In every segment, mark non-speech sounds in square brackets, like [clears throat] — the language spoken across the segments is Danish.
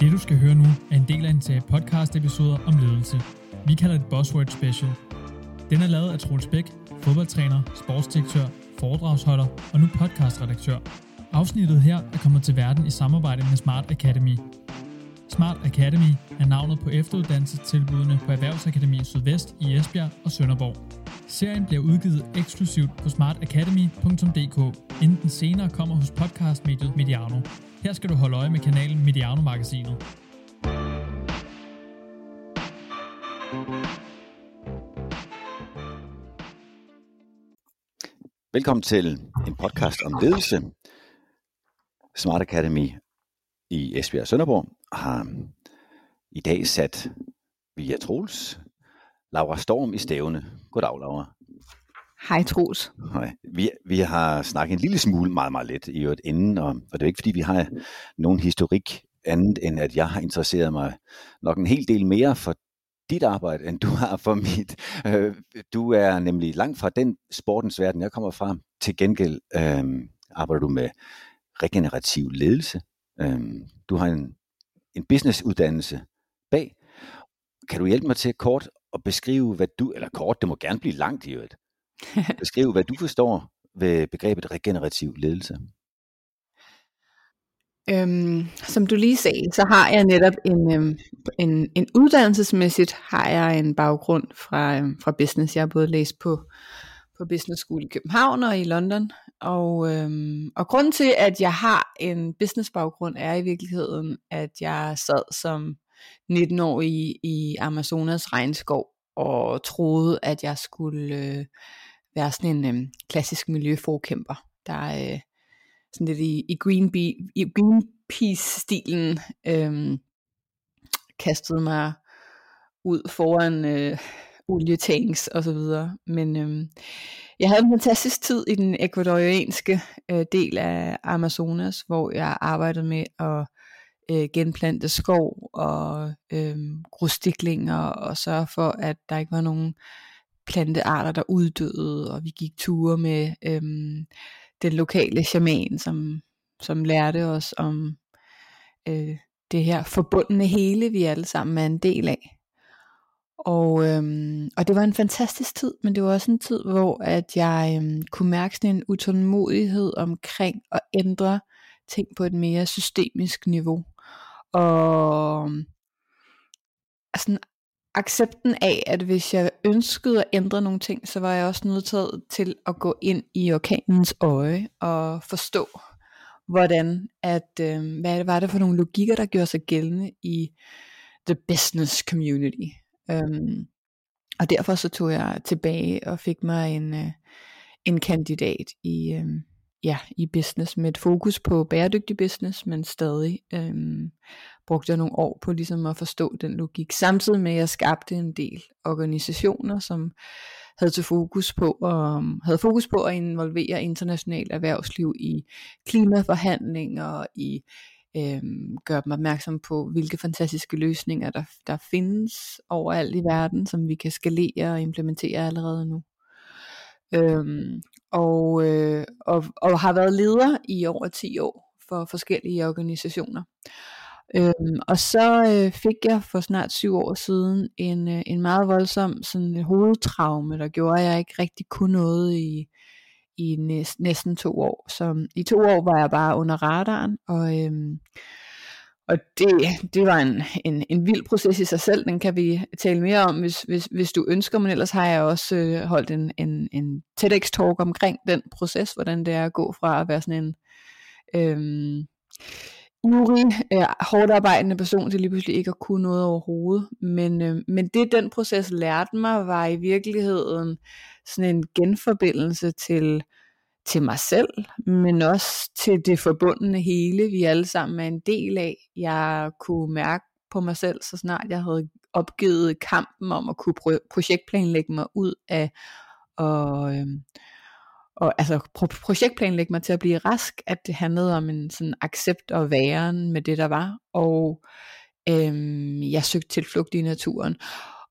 Det du skal høre nu er en del af en serie podcast episoder om ledelse. Vi kalder det Buzzword Special. Den er lavet af Troels Bæk, fodboldtræner, sportsdirektør, foredragsholder og nu podcastredaktør. Afsnittet her er kommet til verden i samarbejde med Smart Academy. Smart Academy er navnet på efteruddannelsestilbudene på Erhvervsakademi Sydvest i Esbjerg og Sønderborg. Serien bliver udgivet eksklusivt på smartacademy.dk, inden den senere kommer hos podcastmediet Mediano. Her skal du holde øje med kanalen Mediano-magasinet. Velkommen til en podcast om ledelse. Smart Academy i Esbjerg og Sønderborg har i dag sat via Troels Laura Storm i stævne. Goddag, Laura. Hej Troels. Hej. Vi, vi har snakket en lille smule, meget, meget lidt i øvrigt inden, og, og det er ikke fordi, vi har nogen historik andet, end at jeg har interesseret mig nok en hel del mere for dit arbejde, end du har for mit. Øh, du er nemlig langt fra den sportens verden, jeg kommer fra. Til gengæld øh, arbejder du med regenerativ ledelse. Øh, du har en, en businessuddannelse bag. Kan du hjælpe mig til kort at beskrive, hvad du, eller kort, det må gerne blive langt i øvrigt, beskrive, hvad du forstår ved begrebet regenerativ ledelse? Øhm, som du lige sagde, så har jeg netop en, øhm, en, en uddannelsesmæssigt har jeg en baggrund fra, øhm, fra business. Jeg har både læst på, på Business School i København og i London. Og, øhm, og grunden til, at jeg har en business baggrund, er i virkeligheden, at jeg sad som 19 år i, i Amazonas regnskov og troede, at jeg skulle øh, være sådan en øh, klassisk miljøforkæmper, der øh, sådan lidt i, i, Green i Greenpeace-stilen øh, kastede mig ud foran øh, olietanks og så videre. Men øh, jeg havde en fantastisk tid i den ekvadorianske øh, del af Amazonas, hvor jeg arbejdede med at øh, genplante skov og øh, grustiklinger og sørge for, at der ikke var nogen plantearter, der uddøde, og vi gik ture med øh, den lokale shaman, som, som lærte os om øh, det her forbundne hele, vi alle sammen er en del af. Og, øhm, og det var en fantastisk tid, men det var også en tid, hvor at jeg øhm, kunne mærke sådan en utålmodighed omkring at ændre ting på et mere systemisk niveau og øh, sådan accepten af, at hvis jeg ønskede at ændre nogle ting, så var jeg også nødt til at gå ind i orkanens øje og forstå, hvordan at, øh, hvad var det for nogle logikker, der gjorde sig gældende i the business community. Um, og derfor så tog jeg tilbage og fik mig en, øh, en kandidat i, øh, ja, i business med et fokus på bæredygtig business, men stadig øhm, brugte jeg nogle år på ligesom at forstå den logik. Samtidig med at jeg skabte en del organisationer, som havde til fokus på at, øhm, havde fokus på at involvere international erhvervsliv i klimaforhandlinger i øhm, gøre dem opmærksom på, hvilke fantastiske løsninger der, der findes overalt i verden, som vi kan skalere og implementere allerede nu. Øhm, og, øh, og, og har været leder i over 10 år for forskellige organisationer. Øhm, og så øh, fik jeg for snart syv år siden en, øh, en meget voldsom sådan hovedtraume, der gjorde, at jeg ikke rigtig kunne noget i, i næsten, to år. Så i to år var jeg bare under radaren, og, øhm, og det, det var en, en, en vild proces i sig selv, den kan vi tale mere om, hvis, hvis, hvis du ønsker, men ellers har jeg også øh, holdt en, en, en TEDx-talk omkring den proces, hvordan det er at gå fra at være sådan en øhm, ivrig, øh, hårdt arbejdende person til lige pludselig ikke at kunne noget overhovedet. Men, øh, men det den proces lærte mig, var i virkeligheden sådan en genforbindelse til til mig selv, men også til det forbundne hele, vi alle sammen er en del af. Jeg kunne mærke på mig selv, så snart jeg havde opgivet kampen om at kunne projektplanlægge mig ud af og, øhm, og altså pro- projektplanlægge mig til at blive rask, at det handlede om en sådan accept og væren med det der var, og øhm, jeg søgte tilflugt i naturen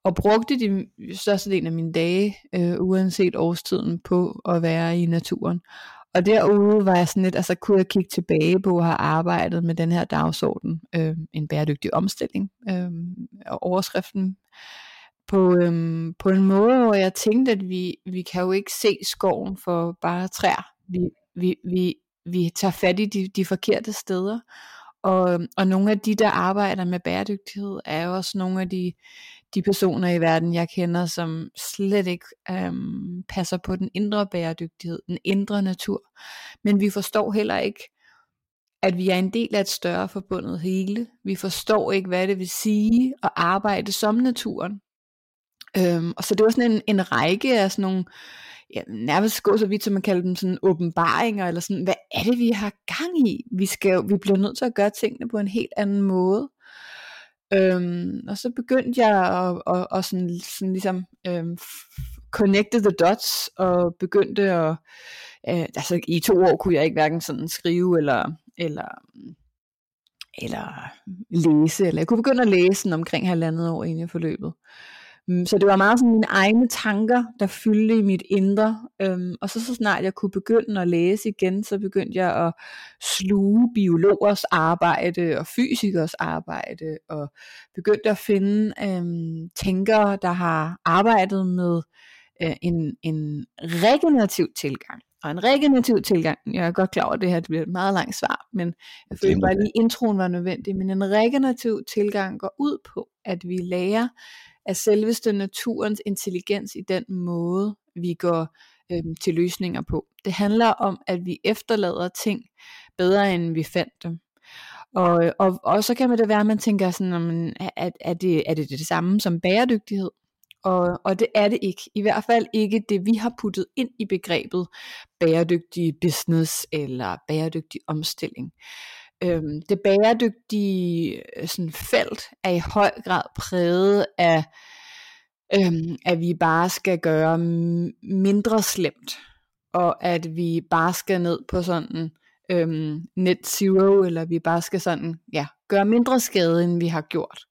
og brugte de største del af mine dage, øh, uanset årstiden, på at være i naturen. Og derude var jeg sådan lidt, altså kunne jeg kigge tilbage på at have arbejdet med den her dagsorden, øh, en bæredygtig omstilling, øh, og overskriften på, øh, på en måde, hvor jeg tænkte, at vi, vi kan jo ikke se skoven for bare træer. Vi, vi, vi, vi tager fat i de, de forkerte steder, og, og nogle af de, der arbejder med bæredygtighed, er jo også nogle af de, de personer i verden, jeg kender, som slet ikke øhm, passer på den indre bæredygtighed, den indre natur. Men vi forstår heller ikke, at vi er en del af et større forbundet hele. Vi forstår ikke, hvad det vil sige at arbejde som naturen. Øhm, og så det var sådan en, en række af sådan nogle ja, nærmest gå så vidt, som man kalder dem sådan åbenbaringer, eller sådan, hvad er det, vi har gang i? Vi, skal, vi bliver nødt til at gøre tingene på en helt anden måde. Øhm, og så begyndte jeg at, at, at sådan, sådan ligesom øhm, connecte the dots, og begyndte at, øh, altså i to år kunne jeg ikke hverken sådan skrive, eller, eller eller læse, eller jeg kunne begynde at læse omkring halvandet år inde i forløbet. Mm, så det var meget sådan mine egne tanker, der fyldte i mit indre. Øhm, og så så snart jeg kunne begynde at læse igen, så begyndte jeg at sluge biologers arbejde og fysikers arbejde, og begyndte at finde øhm, tænkere, der har arbejdet med øh, en, en regenerativ tilgang. Og en regenerativ tilgang, jeg er godt klar over, at det her det bliver et meget langt svar, men jeg følte bare lige, introen var nødvendig, men en regenerativ tilgang går ud på, at vi lærer af selveste naturens intelligens i den måde, vi går øhm, til løsninger på. Det handler om, at vi efterlader ting bedre, end vi fandt dem. Og, og, og så kan det være, at man tænker sådan, at, er, det, er det det samme som bæredygtighed? Og, og det er det ikke. I hvert fald ikke det, vi har puttet ind i begrebet bæredygtig business eller bæredygtig omstilling. Øhm, det bæredygtige øh, sådan, felt er i høj grad præget af, øhm, at vi bare skal gøre mindre slemt, og at vi bare skal ned på sådan øhm, net zero, eller vi bare skal sådan, ja, gøre mindre skade, end vi har gjort.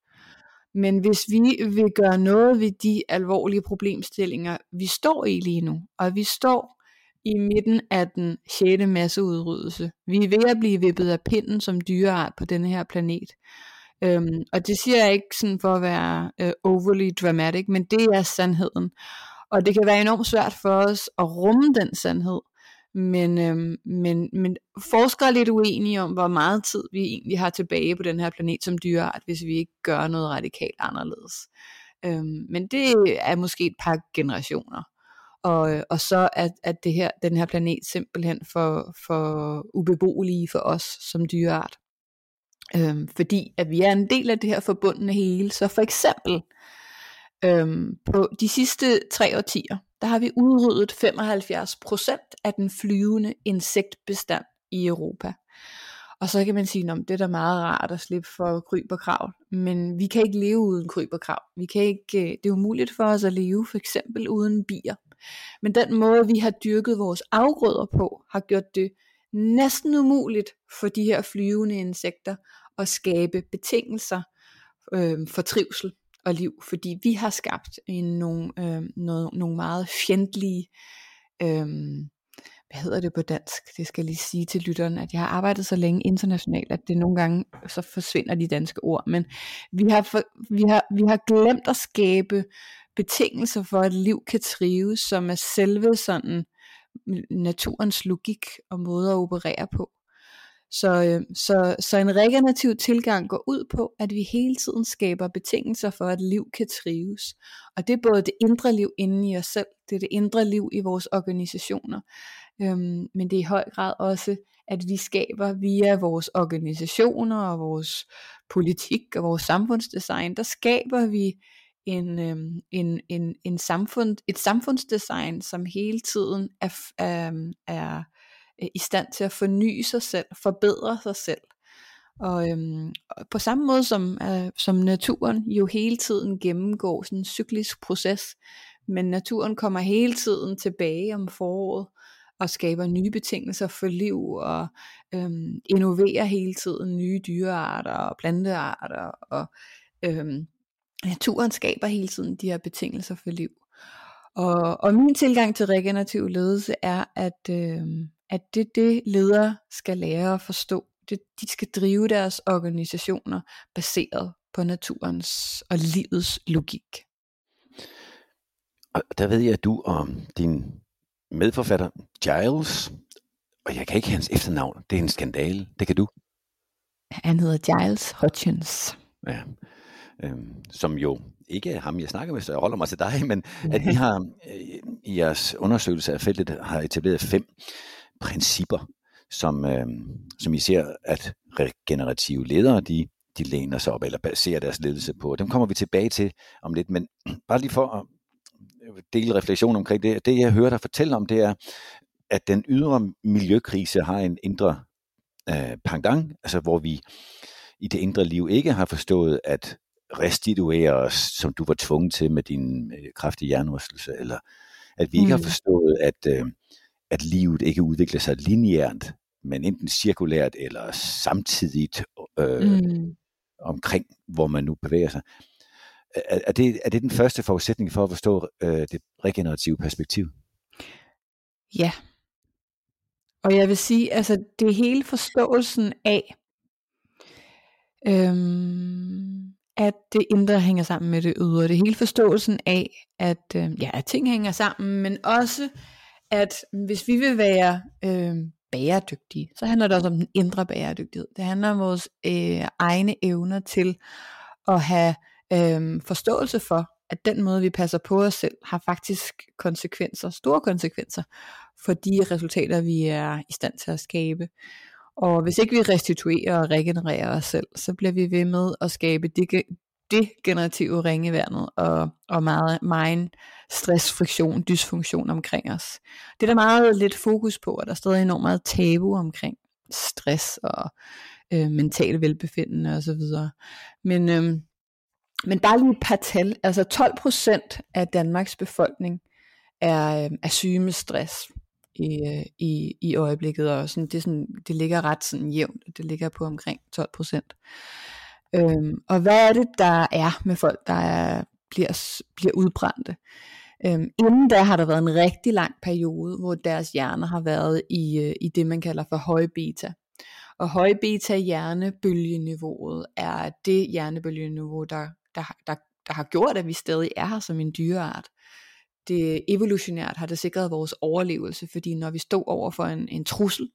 Men hvis vi vil gøre noget ved de alvorlige problemstillinger, vi står i lige nu, og vi står i midten af den 6. masseudryddelse. Vi er ved at blive vippet af pinden som dyreart på denne her planet. Øhm, og det siger jeg ikke sådan for at være øh, overly dramatic, men det er sandheden. Og det kan være enormt svært for os at rumme den sandhed. Men, øhm, men, men forskere er lidt uenige om, hvor meget tid vi egentlig har tilbage på den her planet som dyreart, hvis vi ikke gør noget radikalt anderledes. Øhm, men det er måske et par generationer og, øh, og så at, at det her, den her planet simpelthen for, for ubeboelige for os som dyreart. Øhm, fordi at vi er en del af det her forbundne hele. Så for eksempel øhm, på de sidste tre årtier, der har vi udryddet 75% af den flyvende insektbestand i Europa. Og så kan man sige, at det er da meget rart at slippe for kryb og krav. Men vi kan ikke leve uden kryb og krav. Vi kan ikke, øh, det er umuligt for os at leve for eksempel uden bier. Men den måde, vi har dyrket vores afgrøder på, har gjort det næsten umuligt for de her flyvende insekter at skabe betingelser øh, for trivsel og liv, fordi vi har skabt en, nogle, øh, noget, nogle meget fjendtlige, øh, hvad hedder det på dansk, det skal jeg lige sige til lytteren, at jeg har arbejdet så længe internationalt, at det nogle gange så forsvinder de danske ord, men vi har, for, vi har, vi har glemt at skabe betingelser for, at liv kan trives, som er selve sådan naturens logik og måde at operere på. Så, øh, så, så en regenerativ tilgang går ud på, at vi hele tiden skaber betingelser for, at liv kan trives. Og det er både det indre liv inde i os selv, det er det indre liv i vores organisationer, øhm, men det er i høj grad også, at vi skaber via vores organisationer og vores politik og vores samfundsdesign, der skaber vi en, øhm, en, en, en samfund, et samfundsdesign, som hele tiden er, øhm, er, er i stand til at forny sig selv, forbedre sig selv. Og øhm, på samme måde som, øh, som naturen jo hele tiden gennemgår sådan en cyklisk proces, men naturen kommer hele tiden tilbage om foråret og skaber nye betingelser for liv og øhm, innoverer hele tiden nye dyrearter og plantearter og øhm, naturen skaber hele tiden de her betingelser for liv. Og, og min tilgang til regenerativ ledelse er, at, øh, at det det, ledere skal lære at forstå. Det, de skal drive deres organisationer baseret på naturens og livets logik. Og der ved jeg, at du og din medforfatter Giles, og jeg kan ikke hans efternavn, det er en skandale, det kan du. Han hedder Giles Hutchins. Ja, øhm, som jo ikke er ham, jeg snakker med, så jeg holder mig til dig, [laughs] men at I har øh, i jeres undersøgelse af feltet har etableret fem principper, som, øh, som I ser, at regenerative ledere, de, de læner sig op, eller baserer deres ledelse på. Dem kommer vi tilbage til om lidt, men [clears throat] bare lige for at øh, dele refleksion omkring det. Det, jeg hører dig fortælle om, det er, at den ydre miljøkrise har en indre øh, pangdang, altså hvor vi i det indre liv ikke har forstået at restituere os, som du var tvunget til med din øh, kraftige hjernerystelse, eller at vi ikke mm. har forstået, at, øh, at livet ikke udvikler sig lineært, men enten cirkulært eller samtidigt øh, mm. omkring, hvor man nu bevæger sig. Er, er, det, er det den første forudsætning for at forstå øh, det regenerative perspektiv? Ja. Og jeg vil sige, altså det hele forståelsen af, øhm, at det indre hænger sammen med det ydre. Det hele forståelsen af, at, øh, ja, at ting hænger sammen, men også, at hvis vi vil være øh, bæredygtige, så handler det også om den indre bæredygtighed. Det handler om vores øh, egne evner til at have øh, forståelse for, at den måde, vi passer på os selv, har faktisk konsekvenser, store konsekvenser, for de resultater, vi er i stand til at skabe. Og hvis ikke vi restituerer og regenererer os selv, så bliver vi ved med at skabe degenerative ringe og, og meget, meget stress, friktion, dysfunktion omkring os. Det er der meget lidt fokus på, og der er stadig enormt meget tabu omkring stress og øh, mental velbefindende osv. Men, øh, men bare lige et par tal. Altså 12% af Danmarks befolkning er, øh, er syge med stress i, øh, i, i øjeblikket, og sådan, det, sådan, det ligger ret sådan jævnt, det ligger på omkring 12 procent. Øhm, og hvad er det, der er med folk, der er, bliver, bliver udbrændte? Øhm, inden da har der været en rigtig lang periode, hvor deres hjerner har været i, øh, i det, man kalder for høj beta. Og høj beta hjernebølgeniveauet er det hjernebølgeniveau, der, der, der, der har gjort, at vi stadig er her som en dyreart det evolutionært har det sikret vores overlevelse, fordi når vi stod over for en, en trussel,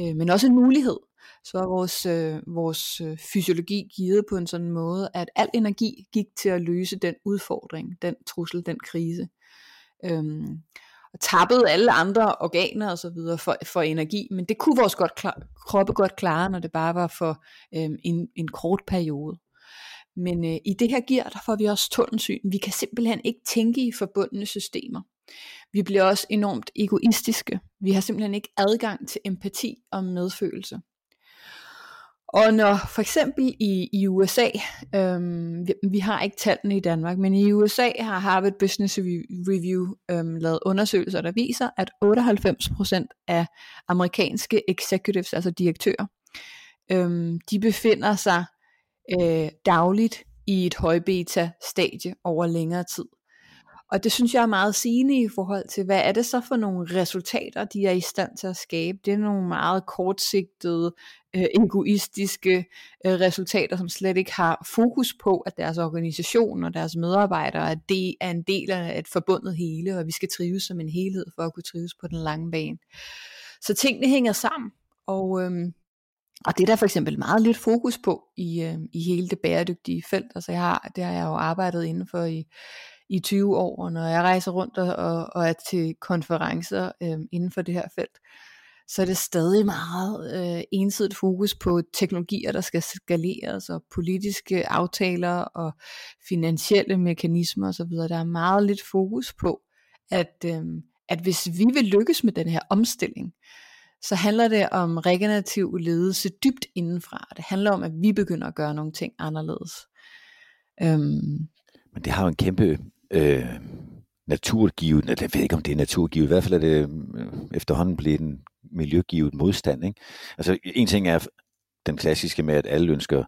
øh, men også en mulighed, så er vores, øh, vores øh, fysiologi givet på en sådan måde, at al energi gik til at løse den udfordring, den trussel, den krise. Øhm, og tappede alle andre organer og så videre for, for energi, men det kunne vores godt klar, kroppe godt klare, når det bare var for øhm, en, en kort periode. Men øh, i det her gear, der får vi også tunnelsyn. Vi kan simpelthen ikke tænke i forbundne systemer. Vi bliver også enormt egoistiske. Vi har simpelthen ikke adgang til empati og medfølelse. Og når for eksempel i, i USA, øhm, vi, vi har ikke tallene i Danmark, men i USA har Harvard Business Review øhm, lavet undersøgelser, der viser, at 98% af amerikanske executives, altså direktører, øhm, de befinder sig øh, dagligt i et højbeta-stadie over længere tid. Og det synes jeg er meget sigende i forhold til, hvad er det så for nogle resultater, de er i stand til at skabe. Det er nogle meget kortsigtede, øh, egoistiske øh, resultater, som slet ikke har fokus på, at deres organisation og deres medarbejdere at det er en del af et forbundet hele, og vi skal trives som en helhed for at kunne trives på den lange bane. Så tingene hænger sammen, og øhm, og det er der for eksempel meget lidt fokus på i, øh, i hele det bæredygtige felt. Altså jeg har, det har jeg jo arbejdet inden for i, i 20 år, og når jeg rejser rundt og, og, og er til konferencer øh, inden for det her felt, så er det stadig meget øh, ensidigt fokus på teknologier, der skal skaleres, og politiske aftaler og finansielle mekanismer osv. Der er meget lidt fokus på, at, øh, at hvis vi vil lykkes med den her omstilling, så handler det om regenerativ ledelse dybt indenfra. Det handler om, at vi begynder at gøre nogle ting anderledes. Øhm. Men det har jo en kæmpe øh, naturgivet, jeg ved ikke om det er naturgivet, i hvert fald er det øh, efterhånden blevet en miljøgivet modstand. Ikke? Altså en ting er den klassiske med, at alle ønsker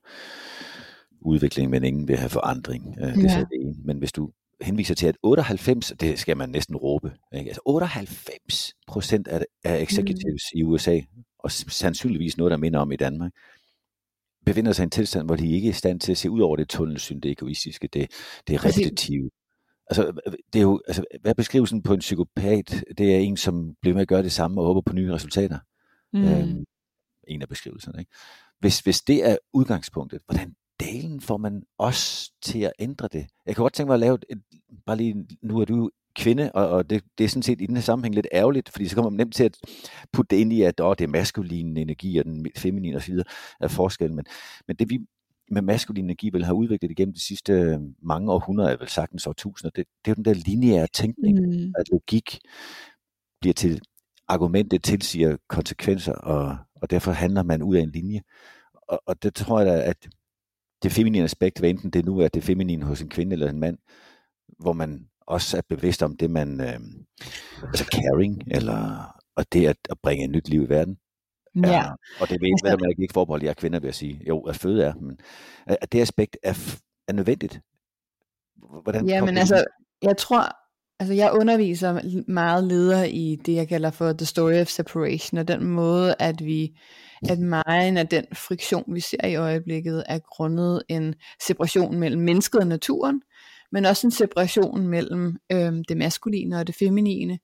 udvikling, men ingen vil have forandring. Øh, det ja. er det ene. Men hvis du henviser til, at 98, det skal man næsten råbe, ikke? Altså 98 procent af, af executives mm. i USA, og sandsynligvis noget, der minder om i Danmark, befinder sig i en tilstand, hvor de ikke er i stand til at se ud over det tunnelsyn, det egoistiske, det, det repetitive. Altså, det er jo, altså, hvad er beskrivelsen på en psykopat? Det er en, som bliver med at gøre det samme og håber på nye resultater. Mm. Øhm, en af beskrivelserne. Ikke? Hvis, hvis det er udgangspunktet, hvordan delen får man os til at ændre det? Jeg kan godt tænke mig at lave et, et bare lige, nu er du kvinde, og, og det, det er sådan set i den her sammenhæng lidt ærgerligt, fordi så kommer man nemt til at putte det ind i, at åh, det er maskulin energi og den feminine osv. er forskellen. Men, men det vi med maskulin energi vil have udviklet igennem de sidste øh, mange århundreder, vel sagtens årtusinder, det, det er jo den der lineære tænkning, mm. at logik bliver til argumentet tilsiger konsekvenser, og, og derfor handler man ud af en linje. Og, og det tror jeg da, at det feminine aspekt, hvad enten det nu er det feminine hos en kvinde eller en mand, hvor man også er bevidst om det, man, øh, altså caring, eller, og det at, at bringe et nyt liv i verden. Ja. ja og det ved altså, man ikke forbeholdt jer kvinder, vil jeg sige. Jo, at føde er, men at det aspekt er, er nødvendigt. Hvordan ja, men altså, jeg tror, altså jeg underviser meget ledere i det, jeg kalder for the story of separation, og den måde, at vi, at meget af den friktion, vi ser i øjeblikket, er grundet en separation mellem mennesket og naturen, men også en separation mellem øh, det maskuline og det feminine,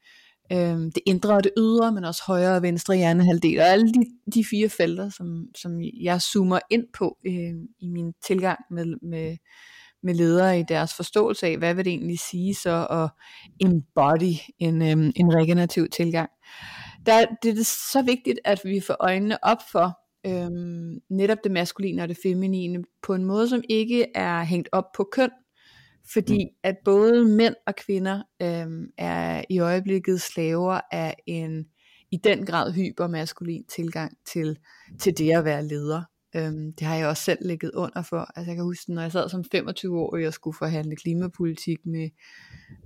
øh, det indre og det ydre, men også højre og venstre hjernehalvdel, og alle de, de fire felter, som, som jeg zoomer ind på øh, i min tilgang med, med, med ledere i deres forståelse af, hvad vil det egentlig sige så at embody en, øh, en regenerativ tilgang. Der, det er så vigtigt, at vi får øjnene op for øhm, netop det maskuline og det feminine på en måde, som ikke er hængt op på køn, fordi mm. at både mænd og kvinder øhm, er i øjeblikket slaver af en i den grad hypermaskulin tilgang til, til det at være leder. Øhm, det har jeg også selv ligget under for. Altså jeg kan huske, når jeg sad som 25 år, og jeg skulle forhandle klimapolitik med,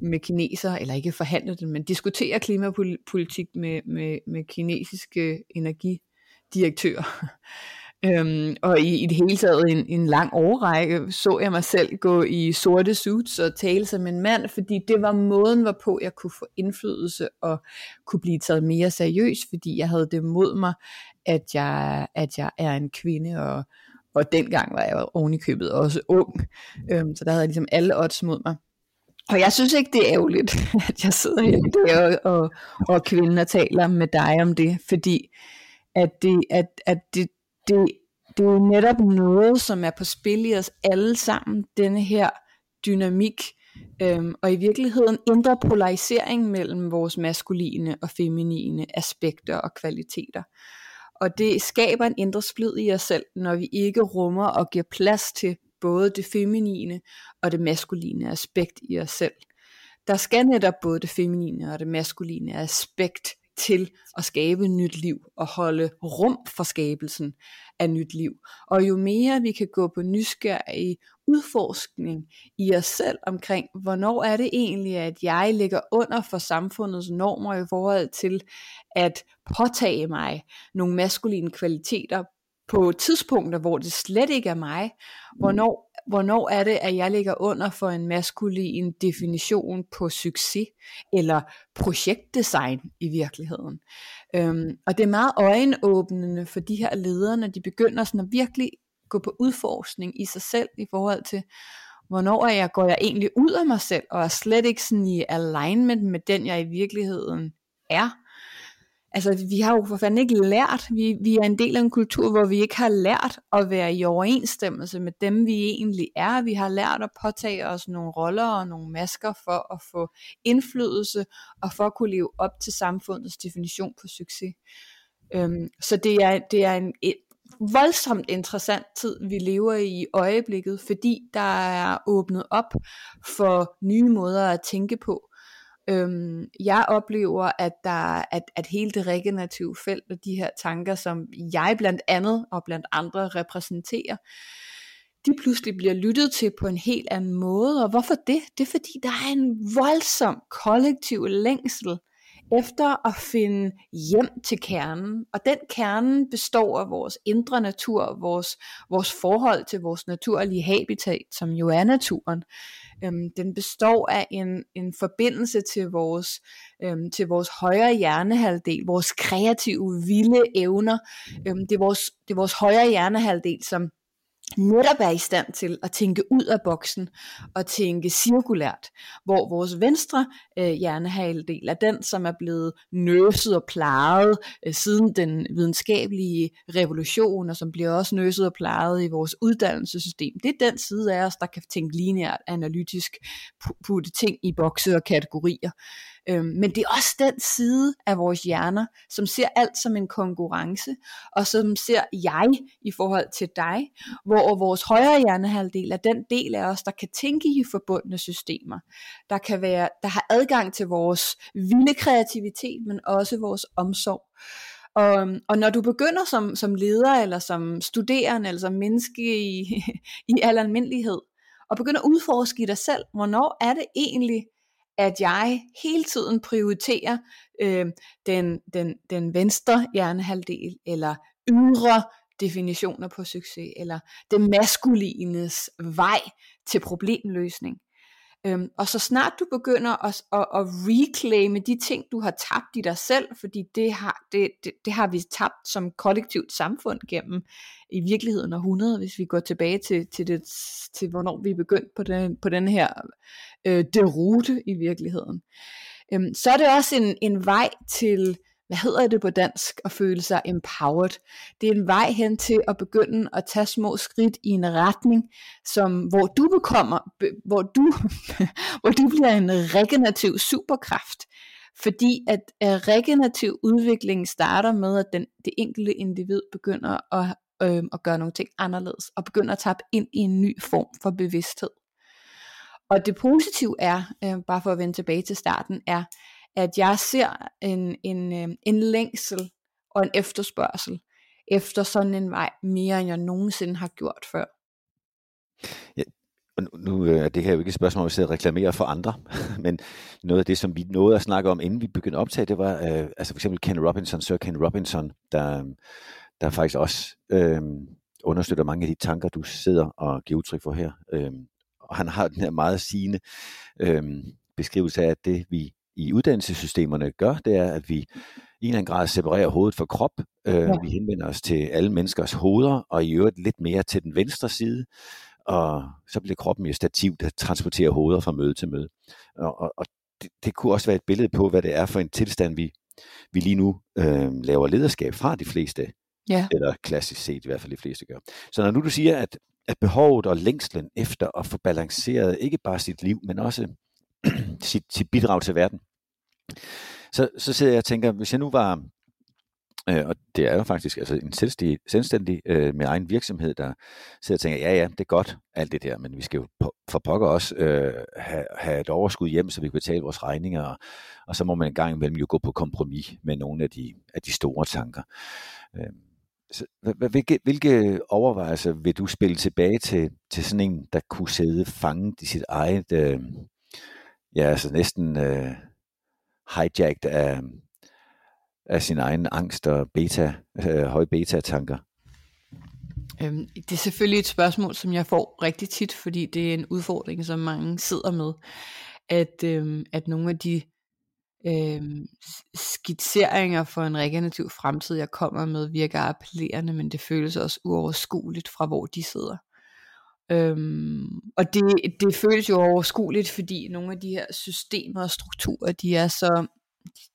med kineser, eller ikke forhandle den, men diskutere klimapolitik med, med, med kinesiske energidirektører. [laughs] Øhm, og i, i det hele taget en, en lang årrække så jeg mig selv gå i sorte suits og tale som en mand, fordi det var måden, hvorpå jeg kunne få indflydelse og kunne blive taget mere seriøst, fordi jeg havde det mod mig, at jeg, at jeg er en kvinde, og, og dengang var jeg oven i købet også ung, øhm, så der havde jeg ligesom alle odds mod mig. Og jeg synes ikke, det er ærgerligt, [laughs] at jeg sidder her i og, og, og kvinden og taler med dig om det, fordi at det, at, at det, det, det er jo netop noget, som er på spil i os alle sammen, denne her dynamik, øhm, og i virkeligheden indre polarisering mellem vores maskuline og feminine aspekter og kvaliteter. Og det skaber en indre splid i os selv, når vi ikke rummer og giver plads til både det feminine og det maskuline aspekt i os selv. Der skal netop både det feminine og det maskuline aspekt til at skabe nyt liv og holde rum for skabelsen af nyt liv. Og jo mere vi kan gå på nysgerrig udforskning i os selv omkring, hvornår er det egentlig, at jeg ligger under for samfundets normer i forhold til at påtage mig nogle maskuline kvaliteter på tidspunkter, hvor det slet ikke er mig. Hvornår hvornår er det, at jeg ligger under for en maskulin definition på succes, eller projektdesign i virkeligheden. Øhm, og det er meget øjenåbnende for de her ledere, når de begynder sådan at virkelig gå på udforskning i sig selv, i forhold til, hvornår er jeg, går jeg egentlig ud af mig selv, og er slet ikke sådan i alignment med den, jeg i virkeligheden er altså vi har jo for fanden ikke lært, vi, vi er en del af en kultur, hvor vi ikke har lært at være i overensstemmelse med dem, vi egentlig er. Vi har lært at påtage os nogle roller og nogle masker for at få indflydelse og for at kunne leve op til samfundets definition på succes. Øhm, så det er, det er en, et voldsomt interessant tid, vi lever i i øjeblikket, fordi der er åbnet op for nye måder at tænke på, Øhm, jeg oplever, at, der, at, at hele det regenerative felt og de her tanker, som jeg blandt andet og blandt andre repræsenterer, de pludselig bliver lyttet til på en helt anden måde. Og hvorfor det? Det er fordi, der er en voldsom kollektiv længsel efter at finde hjem til kernen. Og den kerne består af vores indre natur, vores, vores forhold til vores naturlige habitat, som jo er naturen. Øhm, den består af en, en forbindelse til vores, øhm, til vores højre hjernehalvdel, vores kreative, vilde evner. Øhm, det, er vores, det er vores højre hjernehalvdel, som netop er i stand til at tænke ud af boksen og tænke cirkulært, hvor vores venstre øh, hjernehalvdel er den, som er blevet nøset og plejet øh, siden den videnskabelige revolution, og som bliver også nøset og plejet i vores uddannelsessystem. Det er den side af os, der kan tænke lineært, analytisk, putte ting i bokse og kategorier. Øhm, men det er også den side af vores hjerner, som ser alt som en konkurrence, og som ser jeg i forhold til dig, hvor vores højre hjernehalvdel er den del af os, der kan tænke i forbundne systemer, der kan være, der har adgang til vores vilde kreativitet, men også vores omsorg. Og, og når du begynder som, som leder, eller som studerende, eller som menneske i, [laughs] i al almindelighed, og begynder at udforske i dig selv, hvornår er det egentlig, at jeg hele tiden prioriterer øh, den, den, den venstre hjernehalvdel, eller ydre definitioner på succes, eller det maskulines vej til problemløsning. Øhm, og så snart du begynder at, at, at reclaime de ting, du har tabt i dig selv, fordi det har, det, det, det har vi tabt som kollektivt samfund gennem i virkeligheden århundrede, hvis vi går tilbage til, til, det, til hvornår vi er begyndt på den, på den her øh, derute i virkeligheden. Øhm, så er det også en, en vej til hvad hedder det på dansk, at føle sig empowered. Det er en vej hen til at begynde at tage små skridt i en retning, som, hvor du bekommer, hvor du, [laughs] hvor du bliver en regenerativ superkraft. Fordi at, at regenerativ udvikling starter med, at den, det enkelte individ begynder at, øh, at gøre nogle ting anderledes, og begynder at tappe ind i en ny form for bevidsthed. Og det positive er, øh, bare for at vende tilbage til starten, er, at jeg ser en, en, øh, en længsel og en efterspørgsel efter sådan en vej, mere end jeg nogensinde har gjort før. Ja, og nu, øh, er det her jo ikke et spørgsmål, om vi sidder og reklamerer for andre, [laughs] men noget af det, som vi nåede at snakke om, inden vi begyndte at optage, det var øh, altså for eksempel Ken Robinson, Sir Ken Robinson, der, der faktisk også øh, understøtter mange af de tanker, du sidder og giver udtryk for her. Øh, og han har den her meget sigende øh, beskrivelse af, at det vi i uddannelsessystemerne gør, det er, at vi i en eller anden grad separerer hovedet fra krop. Øh, ja. Vi henvender os til alle menneskers hoveder, og i øvrigt lidt mere til den venstre side, og så bliver kroppen mere stativ, der transporterer hoveder fra møde til møde. Og, og, og det, det kunne også være et billede på, hvad det er for en tilstand, vi, vi lige nu øh, laver lederskab fra de fleste, ja. eller klassisk set i hvert fald de fleste gør. Så når nu du siger, at, at behovet og længslen efter at få balanceret ikke bare sit liv, men også [clears throat] sit, sit bidrag til verden, så, så sidder jeg og tænker, hvis jeg nu var, øh, og det er jo faktisk altså en selvstændig, selvstændig øh, med egen virksomhed, der sidder og tænker, ja ja, det er godt alt det der, men vi skal jo på, for pokker også øh, have, have et overskud hjem, så vi kan betale vores regninger, og, og så må man en gang imellem jo gå på kompromis med nogle af de, af de store tanker. Øh, så, hvilke, hvilke overvejelser vil du spille tilbage til, til sådan en, der kunne sidde fanget i sit eget, øh, ja altså næsten... Øh, hijacked af, af sin egen angst og beta, øh, høje beta-tanker? Øhm, det er selvfølgelig et spørgsmål, som jeg får rigtig tit, fordi det er en udfordring, som mange sidder med, at, øhm, at nogle af de øhm, skitseringer for en regenerativ fremtid, jeg kommer med, virker appellerende, men det føles også uoverskueligt fra, hvor de sidder. Øhm, og det, det føles jo overskueligt, fordi nogle af de her systemer og strukturer, de er så,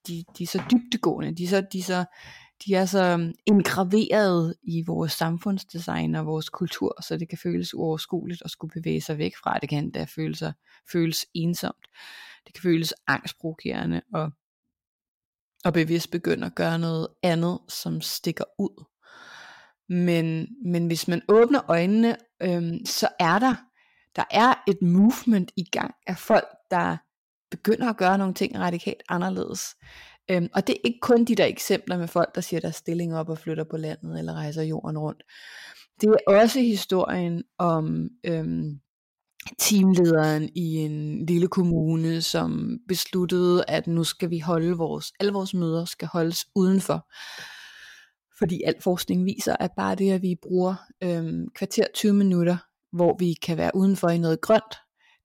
de, de er så dybtegående, de er så, de er så, de er så øhm, indgraveret i vores samfundsdesign og vores kultur, så det kan føles uoverskueligt at skulle bevæge sig væk fra. Det kan da føles, føles ensomt. Det kan føles angstprovokerende og, og bevidst begynde at gøre noget andet, som stikker ud. Men, men hvis man åbner øjnene, øhm, så er der, der er et movement i gang af folk, der begynder at gøre nogle ting radikalt anderledes. Øhm, og det er ikke kun de der eksempler med folk, der siger deres stilling op og flytter på landet eller rejser jorden rundt. Det er også historien om øhm, teamlederen i en lille kommune, som besluttede, at nu skal vi holde vores, alle vores møder skal holdes udenfor. Fordi al forskning viser, at bare det, at vi bruger øhm, kvarter 20 minutter, hvor vi kan være udenfor i noget grønt,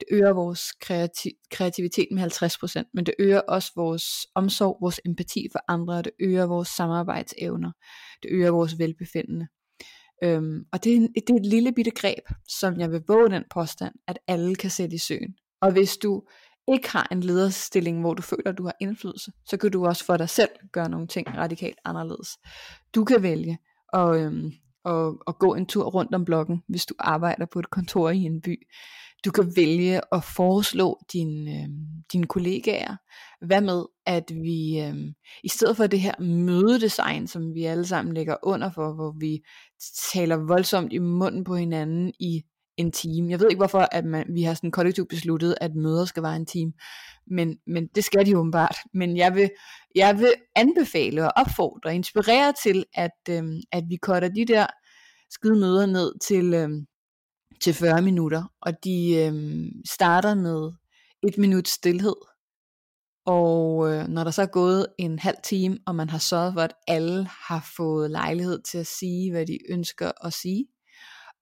det øger vores kreati- kreativitet med 50%, men det øger også vores omsorg, vores empati for andre, og det øger vores samarbejdsevner, det øger vores velbefindende. Øhm, og det er, en, det er et lille bitte greb, som jeg vil våge den påstand, at alle kan sætte i søen. Og hvis du ikke har en lederstilling, hvor du føler, at du har indflydelse, så kan du også for dig selv gøre nogle ting radikalt anderledes. Du kan vælge at, øhm, at, at gå en tur rundt om blokken, hvis du arbejder på et kontor i en by. Du kan vælge at foreslå din, øh, dine kollegaer. Hvad med, at vi øh, i stedet for det her mødedesign, som vi alle sammen lægger under for, hvor vi taler voldsomt i munden på hinanden i en time. Jeg ved ikke hvorfor, at man, vi har sådan kollektivt besluttet, at møder skal være en time. Men, men det skal de åbenbart. Men jeg vil, jeg vil anbefale og opfordre og inspirere til, at, øhm, at vi cutter de der skide møder ned til, øhm, til 40 minutter, og de øhm, starter med et minut stillhed. Og øh, når der så er gået en halv time, og man har sørget for, at alle har fået lejlighed til at sige, hvad de ønsker at sige,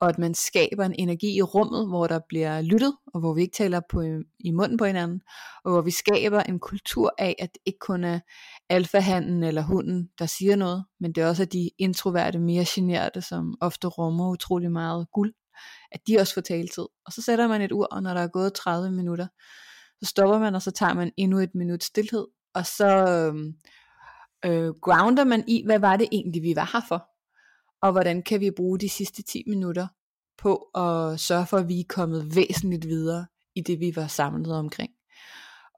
og at man skaber en energi i rummet, hvor der bliver lyttet, og hvor vi ikke taler på, øh, i munden på hinanden, og hvor vi skaber en kultur af, at det ikke kun er alfahanden eller hunden, der siger noget, men det er også de introverte, mere generte, som ofte rummer utrolig meget guld at de også får taletid. Og så sætter man et ur, og når der er gået 30 minutter, så stopper man, og så tager man endnu et minut stillhed, og så øhm, øh, grounder man i, hvad var det egentlig, vi var her for, og hvordan kan vi bruge de sidste 10 minutter på at sørge for, at vi er kommet væsentligt videre i det, vi var samlet omkring.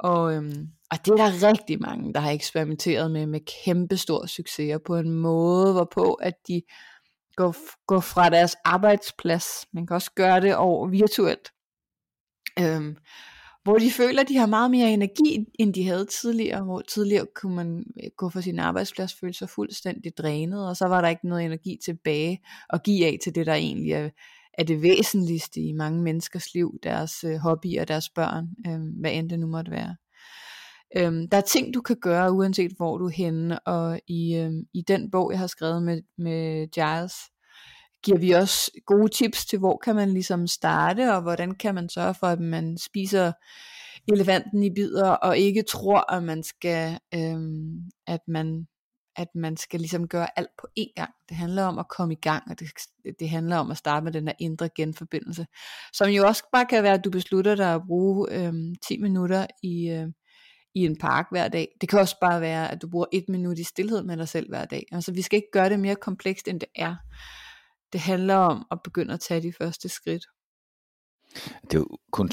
Og, øhm, og det er der rigtig mange, der har eksperimenteret med, med kæmpe stor succes, og på en måde, hvorpå at de går, går fra deres arbejdsplads. Man kan også gøre det over virtuelt. Øhm, hvor de føler, at de har meget mere energi, end de havde tidligere. Hvor tidligere kunne man øh, gå fra sin arbejdsplads, føle sig fuldstændig drænet, og så var der ikke noget energi tilbage at give af til det, der egentlig er, er det væsentligste i mange menneskers liv, deres øh, hobbyer deres børn, øh, hvad end det nu måtte være. Øhm, der er ting, du kan gøre, uanset hvor du er henne, og i, øhm, i den bog, jeg har skrevet med, med Giles, giver vi også gode tips til, hvor kan man ligesom starte, og hvordan kan man sørge for, at man spiser elefanten i bidder, og ikke tror, at man skal, øhm, at man at man skal ligesom gøre alt på én gang. Det handler om at komme i gang, og det, det handler om at starte med den der indre genforbindelse, som jo også bare kan være, at du beslutter dig at bruge øhm, 10 minutter i, øh, i en park hver dag. Det kan også bare være, at du bruger et minut i stillhed med dig selv hver dag. Altså vi skal ikke gøre det mere komplekst, end det er. Det handler om at begynde at tage de første skridt. Det er jo kun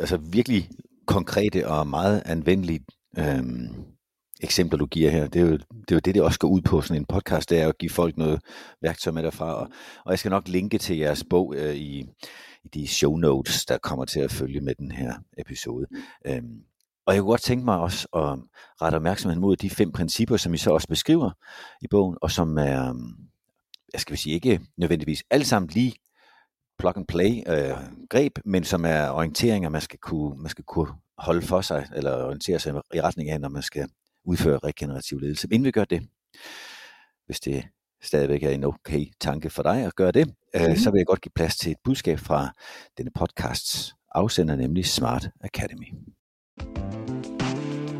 altså virkelig konkrete og meget anvendelige øhm, eksempler, du giver her. Det er, jo, det er jo det, det også går ud på sådan en podcast, det er at give folk noget værktøj med derfra. Og, og jeg skal nok linke til jeres bog øh, i, i de show notes, der kommer til at følge med den her episode. Øhm, og jeg kunne godt tænke mig også at rette opmærksomheden mod de fem principper, som I så også beskriver i bogen, og som er, øhm, jeg skal sige ikke nødvendigvis alle sammen lige plug and play øh, greb, men som er orienteringer, man skal, kunne, man skal kunne holde for sig, eller orientere sig i retning af, når man skal udføre regenerativ ledelse. Men inden vi gør det, hvis det stadigvæk er en okay tanke for dig at gøre det, øh, mm. så vil jeg godt give plads til et budskab fra denne podcasts afsender, nemlig Smart Academy.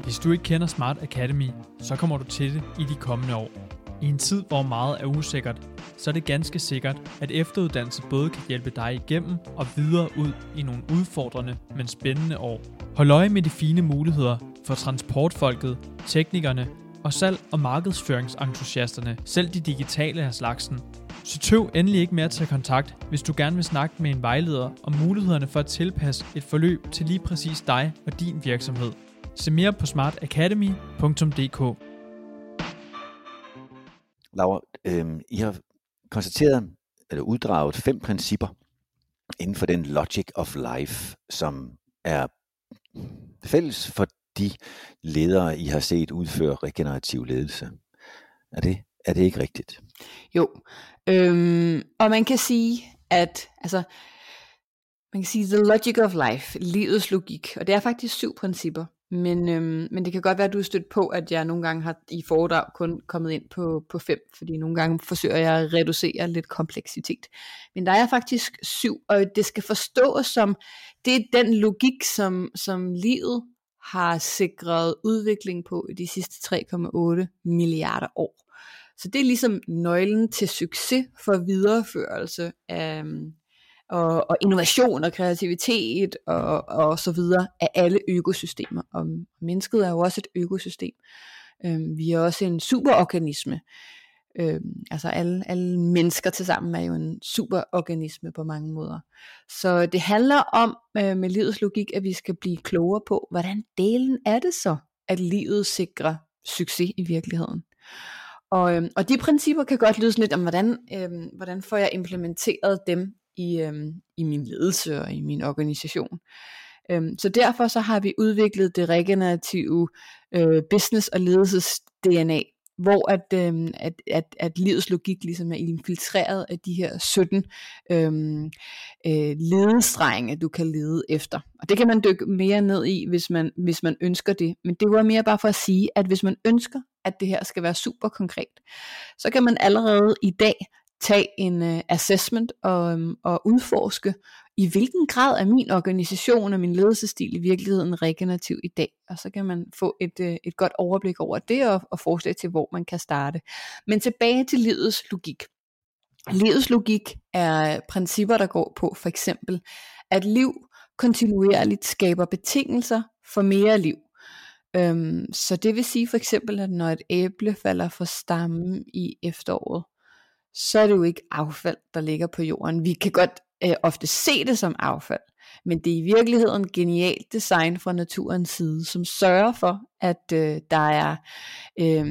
Hvis du ikke kender Smart Academy, så kommer du til det i de kommende år. I en tid, hvor meget er usikkert, så er det ganske sikkert, at efteruddannelse både kan hjælpe dig igennem og videre ud i nogle udfordrende, men spændende år. Hold øje med de fine muligheder for transportfolket, teknikerne og salg- og markedsføringsentusiasterne, selv de digitale af slagsen. Så tøv endelig ikke med at tage kontakt, hvis du gerne vil snakke med en vejleder om mulighederne for at tilpasse et forløb til lige præcis dig og din virksomhed. Se mere på smartacademy.dk Laura, øh, I har konstateret, eller uddraget fem principper inden for den logic of life, som er fælles for de ledere, I har set udføre regenerativ ledelse. Er det, er det ikke rigtigt? Jo, øhm, og man kan sige, at altså, man kan sige, the logic of life, livets logik, og det er faktisk syv principper, men, øhm, men det kan godt være, at du er stødt på, at jeg nogle gange har i foredrag kun kommet ind på, på fem, fordi nogle gange forsøger jeg at reducere lidt kompleksitet. Men der er faktisk syv, og det skal forstås som, det er den logik, som, som livet har sikret udvikling på i de sidste 3,8 milliarder år. Så det er ligesom nøglen til succes for videreførelse af, øhm, og, og innovation og kreativitet og, og så videre af alle økosystemer. Og mennesket er jo også et økosystem. Øhm, vi er også en superorganisme. Øhm, altså alle, alle mennesker til sammen er jo en superorganisme på mange måder. Så det handler om øh, med livets logik, at vi skal blive klogere på, hvordan delen er det så, at livet sikrer succes i virkeligheden. Og, øhm, og de principper kan godt lyde sådan lidt om, hvordan, øhm, hvordan får jeg implementeret dem i, øhm, i min ledelse og i min organisation. Øhm, så derfor så har vi udviklet det regenerative øh, business og ledelses DNA, hvor at, øhm, at, at, at livets logik ligesom er infiltreret af de her 17 øhm, øh, ledestrenge, du kan lede efter. Og det kan man dykke mere ned i, hvis man, hvis man ønsker det. Men det var mere bare for at sige, at hvis man ønsker, at det her skal være super konkret, så kan man allerede i dag tage en uh, assessment og, um, og udforske, i hvilken grad er min organisation og min ledelsesstil i virkeligheden regenerativ i dag. Og så kan man få et, uh, et godt overblik over det og, og forslag til, hvor man kan starte. Men tilbage til livets logik. Livets logik er principper, der går på for eksempel, at liv kontinuerligt skaber betingelser for mere liv. Øhm, så det vil sige for eksempel, at når et æble falder fra stammen i efteråret, så er det jo ikke affald, der ligger på jorden. Vi kan godt øh, ofte se det som affald, men det er i virkeligheden genialt design fra naturens side, som sørger for, at øh, der er øh,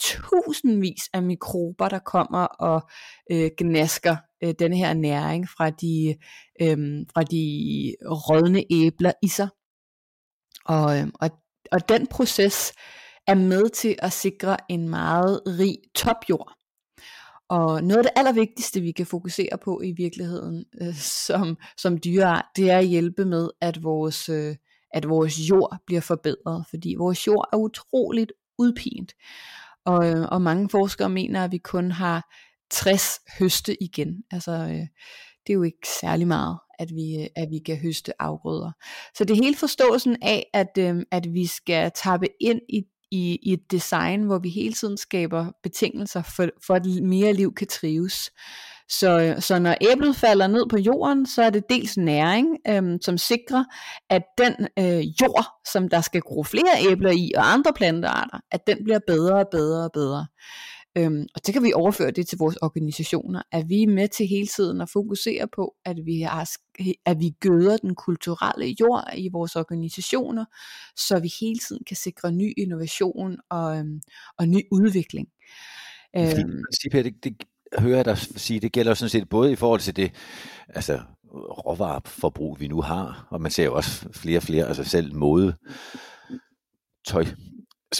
tusindvis af mikrober, der kommer og øh, gnasker øh, denne her næring fra de, øh, fra de rådne æbler i sig. Og, øh, og, og den proces er med til at sikre en meget rig topjord. Og noget af det allervigtigste, vi kan fokusere på i virkeligheden øh, som, som dyreart, det er at hjælpe med, at vores, øh, at vores jord bliver forbedret. Fordi vores jord er utroligt udpint. Og, øh, og mange forskere mener, at vi kun har 60 høste igen. Altså, øh, det er jo ikke særlig meget, at vi, øh, at vi kan høste afgrøder. Så det hele forståelsen af, at, øh, at vi skal tappe ind i i, i et design, hvor vi hele tiden skaber betingelser for, for at mere liv kan trives. Så, så når æblet falder ned på jorden, så er det dels næring, øhm, som sikrer, at den øh, jord, som der skal gro flere æbler i, og andre plantearter, at den bliver bedre og bedre og bedre. Øhm, og det kan vi overføre det til vores organisationer, at vi er med til hele tiden at fokusere på, at vi, har, at vi gøder den kulturelle jord i vores organisationer, så vi hele tiden kan sikre ny innovation og, øhm, og ny udvikling. Øhm, det, det hører jeg dig sige, det gælder sådan set både i forhold til det, altså råvareforbrug, vi nu har, og man ser jo også flere og flere, altså selv mode, tøj,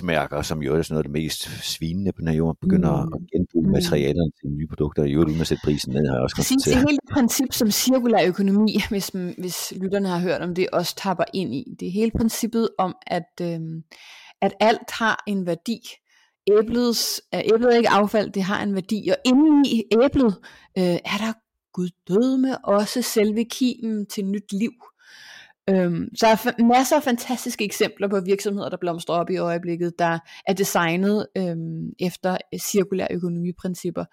mærker, som jo er sådan noget af det mest svinende på den her jord, begynder mm. at genbruge mm. materialerne til nye produkter, i øvrigt uden at sætte prisen ned, har jeg også Præcis, det er hele princip, som cirkulær økonomi, hvis, hvis lytterne har hørt om det, også tapper ind i. Det er hele princippet om, at, øhm, at alt har en værdi. Æblets, æblet er ikke affald, det har en værdi, og inde i æblet øh, er der Gud døde med også selve kimen til nyt liv. Øhm, så der er masser af fantastiske eksempler på virksomheder, der blomstrer op i øjeblikket, der er designet øhm, efter øh, cirkulære økonomiprincipper,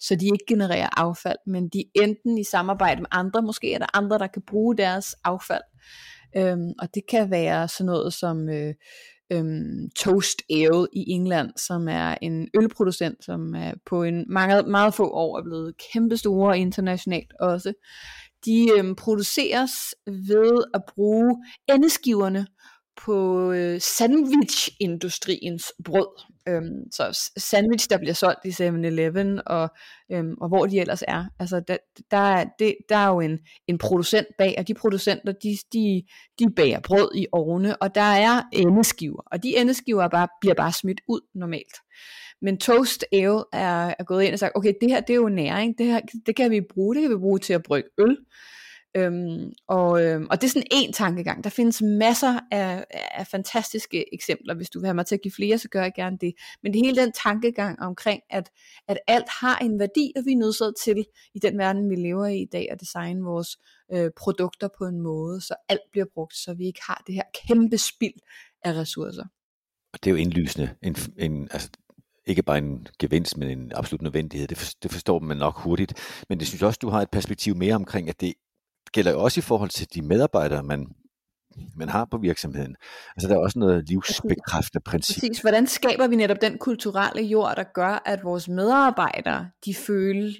så de ikke genererer affald, men de enten i samarbejde med andre, måske er der andre, der kan bruge deres affald. Øhm, og det kan være sådan noget som øh, øhm, Toast Ale i England, som er en ølproducent, som er på en meget, meget få år er blevet kæmpestore internationalt også de øhm, produceres ved at bruge endeskiverne på øh, sandwichindustriens brød. Øhm, så sandwich, der bliver solgt i 7-Eleven, og, øhm, og hvor de ellers er. Altså, der, der, er, det, der er jo en, en producent bag, og de producenter, de, de, de bager brød i ovne, og der er endeskiver, og de endeskiver bare, bliver bare smidt ud normalt. Men Toast Ale er, er gået ind og sagt, okay, det her det er jo næring, det her det kan vi bruge, det kan vi bruge til at brygge øl. Øhm, og, øhm, og det er sådan en tankegang. Der findes masser af, af fantastiske eksempler. Hvis du vil have mig til at give flere, så gør jeg gerne det. Men det hele den tankegang omkring, at, at alt har en værdi, og vi er nødt til i den verden, vi lever i i dag, at designe vores øh, produkter på en måde, så alt bliver brugt, så vi ikke har det her kæmpe spild af ressourcer. Og det er jo indlysende. En, en, altså, ikke bare en gevinst, men en absolut nødvendighed. Det, for, det forstår man nok hurtigt. Men det synes også, du har et perspektiv mere omkring, at det gælder jo også i forhold til de medarbejdere, man, man har på virksomheden. Altså der er også noget livsbekræftende princip. Præcis. Hvordan skaber vi netop den kulturelle jord, der gør, at vores medarbejdere, de føler,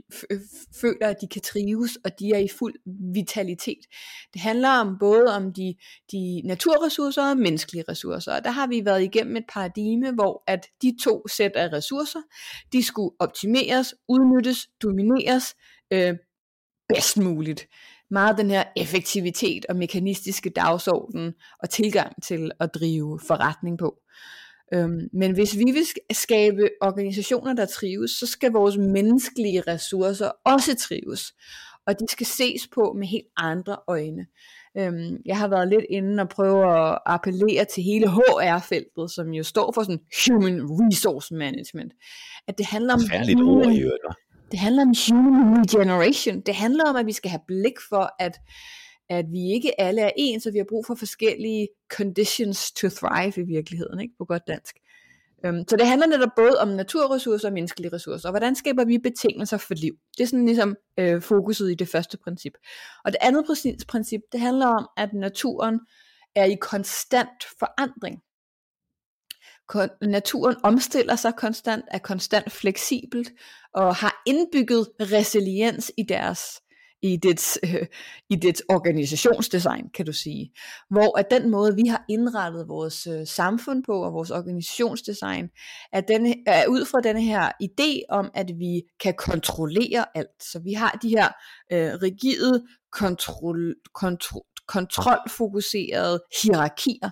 føler, at de kan trives, og de er i fuld vitalitet. Det handler om både om de, de naturressourcer og menneskelige ressourcer. Og der har vi været igennem et paradigme, hvor at de to sæt af ressourcer, de skulle optimeres, udnyttes, domineres øh, bedst muligt meget den her effektivitet og mekanistiske dagsorden og tilgang til at drive forretning på. Øhm, men hvis vi vil skabe organisationer, der trives, så skal vores menneskelige ressourcer også trives. Og de skal ses på med helt andre øjne. Øhm, jeg har været lidt inde og prøve at appellere til hele HR-feltet, som jo står for sådan Human Resource Management. At det handler om... Færligt ord i øvrigt, det handler om human regeneration. Det handler om, at vi skal have blik for, at, at vi ikke alle er ens, så vi har brug for forskellige conditions to thrive i virkeligheden, ikke? på godt dansk. Øhm, så det handler netop både om naturressourcer og menneskelige ressourcer, og hvordan skaber vi betingelser for liv. Det er sådan ligesom øh, fokuset i det første princip. Og det andet princip, det handler om, at naturen er i konstant forandring naturen omstiller sig konstant, er konstant fleksibelt og har indbygget resiliens i deres i dets, øh, i dets organisationsdesign, kan du sige. Hvor at den måde, vi har indrettet vores øh, samfund på, og vores organisationsdesign, er, den, er ud fra den her idé om, at vi kan kontrollere alt. Så vi har de her øh, rigide kontrol, kontrol, kontrolfokuserede hierarkier.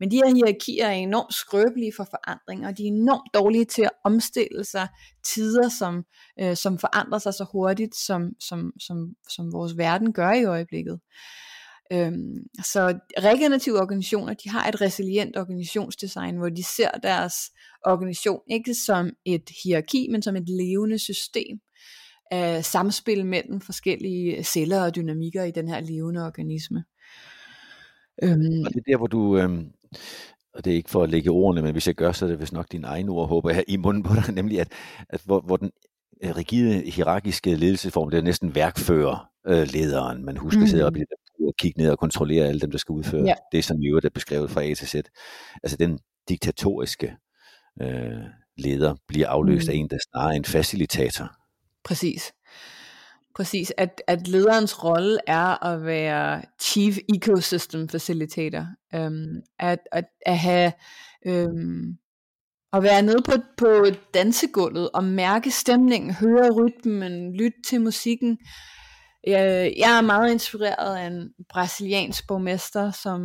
Men de her hierarkier er enormt skrøbelige for forandring, og de er enormt dårlige til at omstille sig tider, som, øh, som forandrer sig så hurtigt, som, som, som, som vores verden gør i øjeblikket. Øhm, så regenerative organisationer, de har et resilient organisationsdesign, hvor de ser deres organisation ikke som et hierarki, men som et levende system af samspil mellem forskellige celler og dynamikker i den her levende organisme. Øhm. Og det er der, hvor du, øhm, og det er ikke for at lægge ordene, men hvis jeg gør, så er det vist nok din egen ord, håber jeg, i munden på dig, [laughs] nemlig at, at hvor, hvor den øh, rigide, hierarkiske ledelsesform, det er næsten værkfører øh, lederen. Man husker mm. sidde op i det og kigge ned og kontrollere alle dem, der skal udføre ja. det, som i øvrigt er beskrevet fra A til Z. Altså den diktatoriske øh, leder bliver afløst mm. af en, der snarere er en facilitator. Præcis. Præcis, at, at lederens rolle er at være chief ecosystem facilitator. Um, at, at, at have um, at være nede på, på dansegulvet og mærke stemningen, høre rytmen, lytte til musikken, jeg, jeg er meget inspireret af en brasiliansk borgmester, som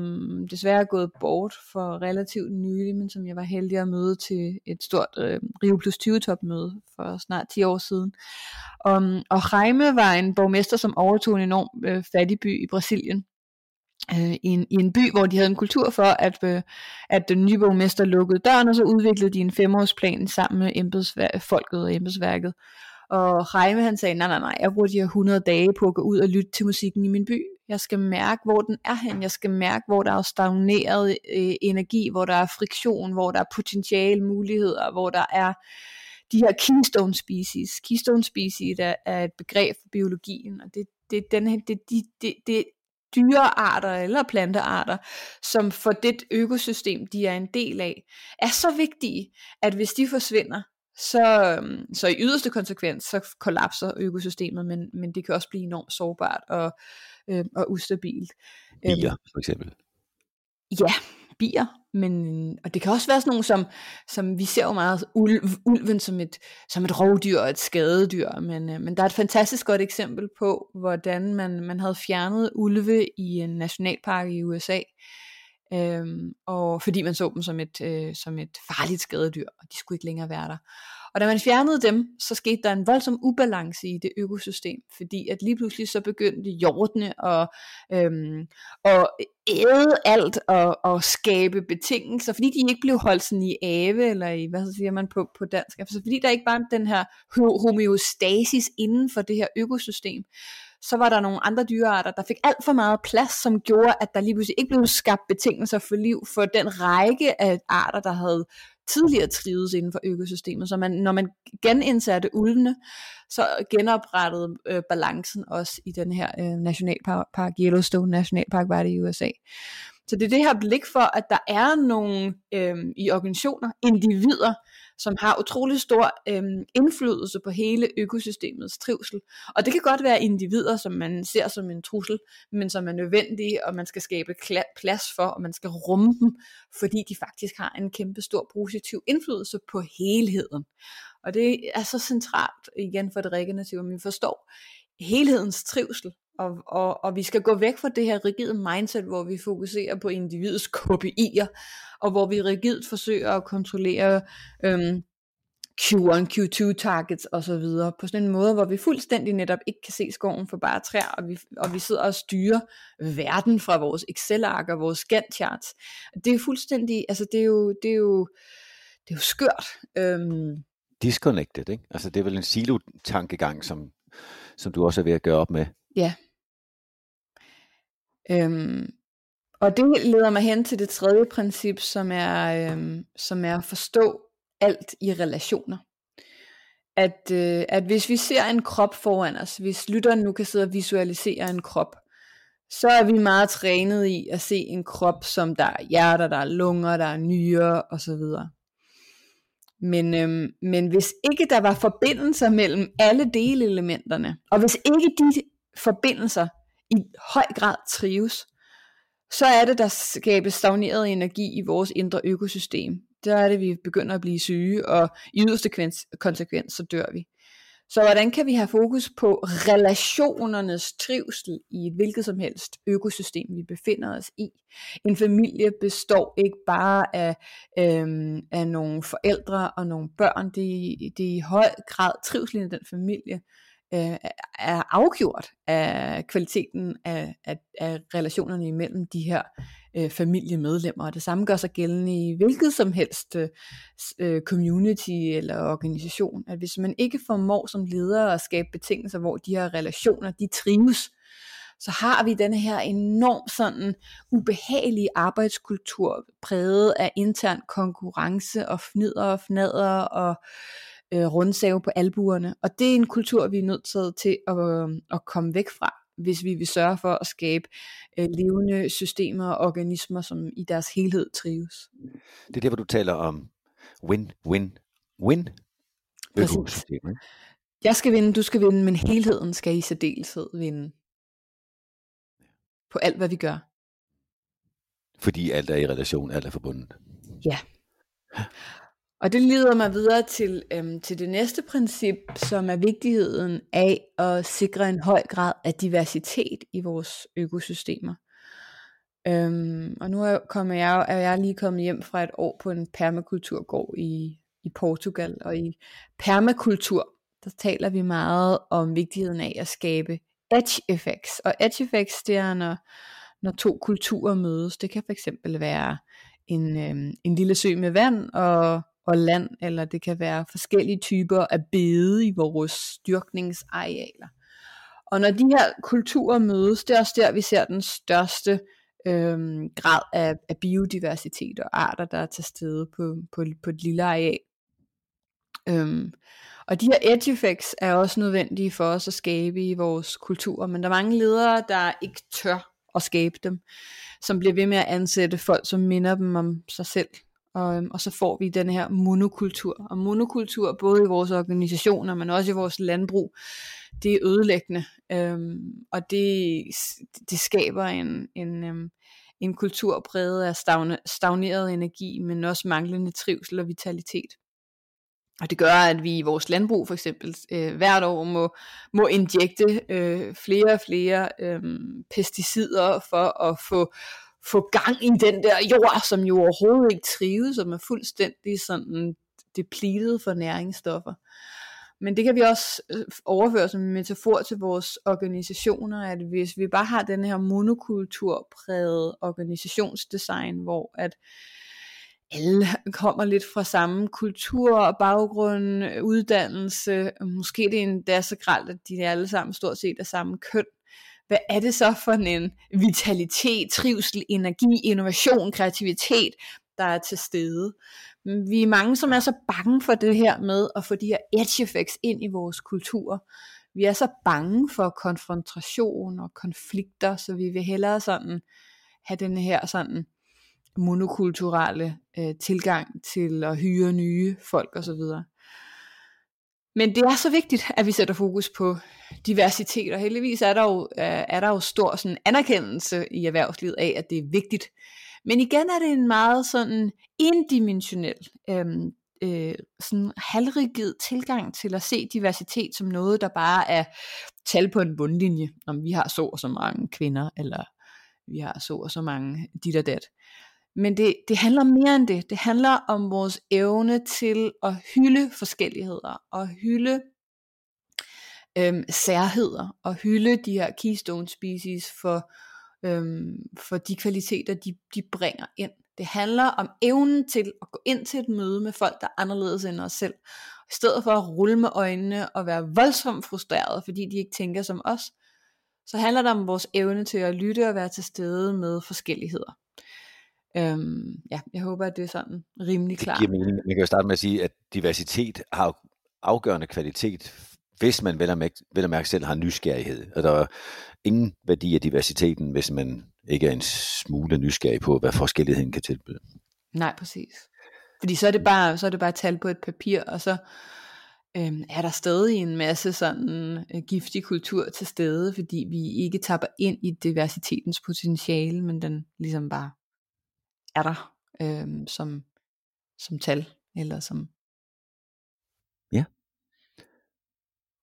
desværre er gået bort for relativt nylig, men som jeg var heldig at møde til et stort øh, Rio Plus 20 topmøde for snart 10 år siden. Um, og Jaime var en borgmester, som overtog en enorm øh, fattig by i Brasilien. Øh, i, en, I en by, hvor de havde en kultur for, at, øh, at den nye borgmester lukkede døren, og så udviklede de en femårsplan sammen med embedsvær- folket og embedsværket. Og Jaime han sagde, nej, nej, nej, jeg bruger de her 100 dage på at gå ud og lytte til musikken i min by. Jeg skal mærke, hvor den er hen. Jeg skal mærke, hvor der er stagneret øh, energi, hvor der er friktion, hvor der er potentiale muligheder, hvor der er de her keystone species. Keystone species er, er et begreb for biologien, og det, det, den, det, det, det, det dyrearter eller plantearter, som for det økosystem, de er en del af, er så vigtige, at hvis de forsvinder, så, øhm, så i yderste konsekvens, så kollapser økosystemet, men, men det kan også blive enormt sårbart og, øh, og ustabilt. Bier, for eksempel. Ja, bier, men, og det kan også være sådan nogle, som, som vi ser jo meget ulv, ulven som et, som et rovdyr og et skadedyr, men, øh, men der er et fantastisk godt eksempel på, hvordan man, man havde fjernet ulve i en nationalpark i USA, Øhm, og fordi man så dem som et, øh, som et farligt skadedyr, og de skulle ikke længere være der. Og da man fjernede dem, så skete der en voldsom ubalance i det økosystem, fordi at lige pludselig så begyndte jordene at, øhm, at æde alt og, og skabe betingelser, fordi de ikke blev holdt sådan i ave, eller i, hvad så siger man på, på dansk, altså fordi der ikke var den her homeostasis inden for det her økosystem, så var der nogle andre dyrearter, der fik alt for meget plads, som gjorde, at der lige pludselig ikke blev skabt betingelser for liv for den række af arter, der havde tidligere trives inden for økosystemet. Så man, når man genindsatte ulvene, så genoprettede øh, balancen også i den her øh, nationalpark, Yellowstone Nationalpark var det i USA. Så det er det her blik for, at der er nogle øh, i organisationer, individer, som har utrolig stor øh, indflydelse på hele økosystemets trivsel. Og det kan godt være individer, som man ser som en trussel, men som er nødvendige, og man skal skabe plads for, og man skal rumme dem, fordi de faktisk har en kæmpe stor positiv indflydelse på helheden. Og det er så centralt igen for det regenerative, at man forstår helhedens trivsel, og, og, og vi skal gå væk fra det her rigide mindset, hvor vi fokuserer på individets [laughs] KPI'er, og hvor vi rigidt forsøger at kontrollere øhm, Q1, Q2 targets osv. på sådan en måde, hvor vi fuldstændig netop ikke kan se skoven for bare træer, og vi, og vi sidder og styrer verden fra vores Excel-ark og vores Gantt charts. Det er fuldstændig, altså det er jo, det er jo, det er jo skørt. Øhm. Disconnected, ikke? Altså det er vel en silo-tankegang, som, som du også er ved at gøre op med. Ja. Øhm, og det leder mig hen til det tredje princip, som er, øhm, som er at forstå alt i relationer. At, øh, at hvis vi ser en krop foran os, hvis lytteren nu kan sidde og visualisere en krop, så er vi meget trænet i at se en krop, som der er hjerter, der er lunger, der er nyrer osv. Men, øhm, men hvis ikke der var forbindelser mellem alle delelementerne, og hvis ikke de forbindelser i høj grad trives, så er det, der skabes stagneret energi i vores indre økosystem. Der er det, vi begynder at blive syge, og i yderste konsekvens, så dør vi. Så hvordan kan vi have fokus på relationernes trivsel i et hvilket som helst økosystem, vi befinder os i? En familie består ikke bare af, øhm, af nogle forældre og nogle børn. Det, det er i høj grad trivsel i den familie, øh, er afgjort af kvaliteten af, af, af relationerne imellem de her øh, familiemedlemmer. Og det samme gør sig gældende i hvilket som helst øh, øh community eller organisation. At hvis man ikke formår som leder at skabe betingelser, hvor de her relationer, de trives, så har vi denne her enormt sådan ubehagelige arbejdskultur, præget af intern konkurrence og fnider og fnader og øh, rundsave på albuerne. Og det er en kultur, vi er nødt til at, øh, at komme væk fra, hvis vi vil sørge for at skabe øh, levende systemer og organismer, som i deres helhed trives. Det er der, hvor du taler om win, win, win. Præcis. Jeg skal vinde, du skal vinde, men helheden skal i særdeleshed vinde. På alt, hvad vi gør. Fordi alt er i relation, alt er forbundet. Ja. Og det leder mig videre til, øhm, til det næste princip, som er vigtigheden af at sikre en høj grad af diversitet i vores økosystemer. Øhm, og nu er, kommer jeg, er jeg lige kommet hjem fra et år på en permakulturgård i, i Portugal. Og i permakultur, der taler vi meget om vigtigheden af at skabe edge effects. Og edge effects, det er når, når to kulturer mødes. Det kan fx være en, øhm, en lille sø med vand og og land, eller det kan være forskellige typer af bede i vores dyrkningsarealer. Og når de her kulturer mødes, det er også der, vi ser den største øhm, grad af, af biodiversitet og arter, der er til stede på, på, på et lille areal. Øhm, og de her edge effects er også nødvendige for os at skabe i vores kultur, men der er mange ledere, der ikke tør at skabe dem, som bliver ved med at ansætte folk, som minder dem om sig selv, og, øhm, og så får vi den her monokultur. Og monokultur, både i vores organisationer, men også i vores landbrug, det er ødelæggende. Øhm, og det, det skaber en, en, øhm, en kultur præget af stavne, stagneret energi, men også manglende trivsel og vitalitet. Og det gør, at vi i vores landbrug for eksempel øh, hvert år må, må injekte øh, flere og flere øh, pesticider for at få få gang i den der jord, som jo overhovedet ikke trives, som er fuldstændig sådan depleted for næringsstoffer. Men det kan vi også øh, overføre som en metafor til vores organisationer, at hvis vi bare har den her monokulturpræget organisationsdesign, hvor at alle kommer lidt fra samme kultur og baggrund, uddannelse, måske det er endda så gralt, at de alle sammen stort set er samme køn. Hvad er det så for en vitalitet, trivsel, energi, innovation, kreativitet, der er til stede? Vi er mange, som er så bange for det her med at få de her edge effects ind i vores kultur. Vi er så bange for konfrontation og konflikter, så vi vil hellere sådan have den her sådan monokulturelle øh, tilgang til at hyre nye folk osv. Men det er så vigtigt, at vi sætter fokus på diversitet, og heldigvis er der jo, øh, er der jo stor sådan anerkendelse i erhvervslivet af, at det er vigtigt. Men igen er det en meget sådan indimensionel, øhm, øh, sådan halvrigid tilgang til at se diversitet som noget, der bare er tal på en bundlinje, om vi har så og så mange kvinder, eller vi har så og så mange dit og dat. Men det, det handler mere end det. Det handler om vores evne til at hylde forskelligheder, og hylde øhm, særheder, og hylde de her keystone species for, øhm, for de kvaliteter, de, de bringer ind. Det handler om evnen til at gå ind til et møde med folk, der er anderledes end os selv. I stedet for at rulle med øjnene og være voldsomt frustreret, fordi de ikke tænker som os, så handler det om vores evne til at lytte og være til stede med forskelligheder. Øhm, ja, jeg håber, at det er sådan rimelig klart. Det giver mening. Man kan jo starte med at sige, at diversitet har afgørende kvalitet, hvis man vel at mærke, vel at mærke selv har nysgerrighed. Og der er ingen værdi af diversiteten, hvis man ikke er en smule nysgerrig på, hvad forskelligheden kan tilbyde. Nej, præcis. Fordi så er det bare, så er det bare tal på et papir, og så øhm, er der stadig en masse sådan øh, giftig kultur til stede, fordi vi ikke tapper ind i diversitetens potentiale, men den ligesom bare er der øh, som, som tal, eller som... Ja.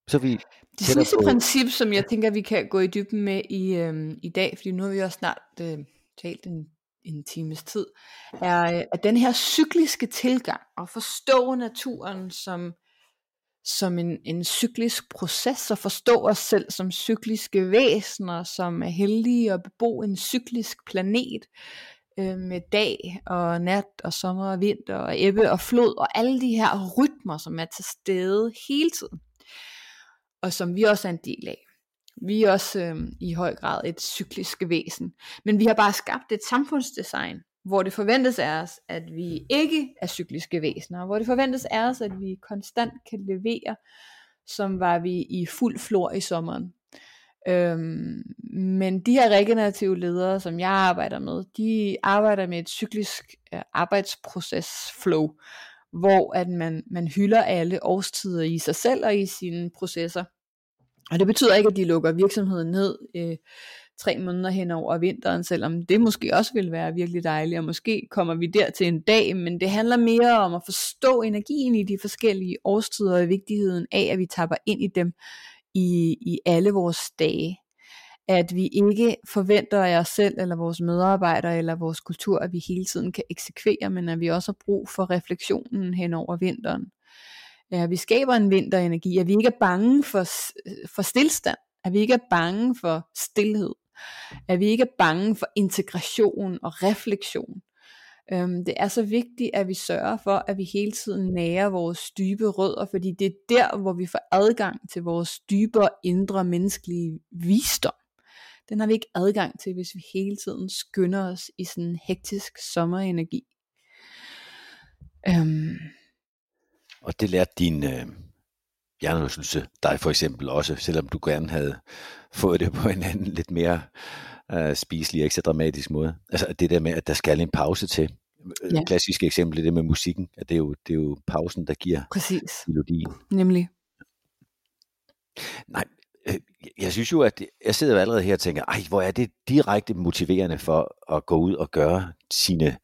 Så vi det sidste på... princip, som jeg tænker, vi kan gå i dybden med i, øh, i dag, fordi nu har vi også snart øh, talt en, en times tid, er øh, at den her cykliske tilgang, og forstå naturen som, som en, en cyklisk proces, og forstå os selv som cykliske væsener, som er heldige at bebo en cyklisk planet, øh, med dag og nat og sommer og vinter og ebbe og flod og alle de her rytmer, som er til stede hele tiden. Og som vi også er en del af. Vi er også øh, i høj grad et cyklisk væsen. Men vi har bare skabt et samfundsdesign, hvor det forventes af os, at vi ikke er cykliske væsener, hvor det forventes af os, at vi konstant kan levere, som var vi i fuld flor i sommeren. Øhm, men de her regenerative ledere, som jeg arbejder med, de arbejder med et cyklisk øh, arbejdsproces flow, hvor at man, man hylder alle årstider i sig selv og i sine processer. Og det betyder ikke, at de lukker virksomheden ned øh, tre måneder hen over vinteren, selvom det måske også vil være virkelig dejligt, og måske kommer vi der til en dag, men det handler mere om at forstå energien i de forskellige årstider og vigtigheden af, at vi tapper ind i dem i, i alle vores dage. At vi ikke forventer af os selv, eller vores medarbejdere, eller vores kultur, at vi hele tiden kan eksekvere, men at vi også har brug for refleksionen hen over vinteren. Ja, vi skaber en vinterenergi, at vi ikke er bange for, for stillstand, at vi ikke er bange for stillhed, at vi ikke er bange for integration og refleksion, Øhm, det er så vigtigt, at vi sørger for, at vi hele tiden nærer vores dybe rødder, fordi det er der, hvor vi får adgang til vores dybere indre menneskelige visdom. Den har vi ikke adgang til, hvis vi hele tiden skynder os i sådan en hektisk sommerenergi. Øhm. Og det lærte din øh, hjernerystelse dig for eksempel også, selvom du gerne havde fået det på en anden lidt mere øh, spiselig, ikke så dramatisk måde. Altså det der med, at der skal en pause til. Øh, ja. Klassiske eksempel det med musikken, at det er jo, det er jo pausen, der giver Præcis. melodien. Nemlig. Nej, øh, jeg synes jo, at jeg sidder jo allerede her og tænker, ej, hvor er det direkte motiverende for at gå ud og gøre sine,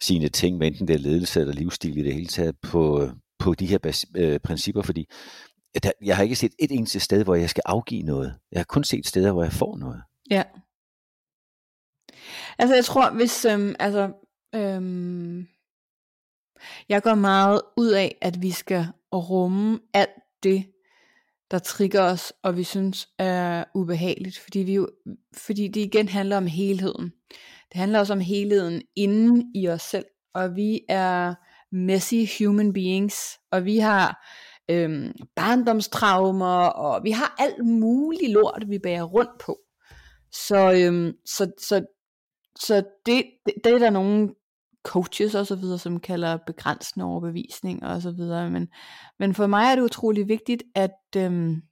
sine ting, enten det er ledelse eller livsstil i det hele taget, på, på de her bas, øh, principper, fordi jeg har ikke set et eneste sted, hvor jeg skal afgive noget. Jeg har kun set steder, hvor jeg får noget. Ja. Altså jeg tror, hvis, øhm, altså, øhm, Jeg går meget ud af, at vi skal rumme alt det, der trigger os, og vi synes er ubehageligt, fordi, vi jo, fordi det igen handler om helheden. Det handler også om helheden inden i os selv, og vi er messy human beings, og vi har øhm, barndomstraumer, og vi har alt muligt lort, vi bærer rundt på. Så, øhm, så, så, så det, det, det er der nogle coaches og så videre, som kalder begrænsende overbevisning og så videre. Men, men for mig er det utrolig vigtigt, at, øhm,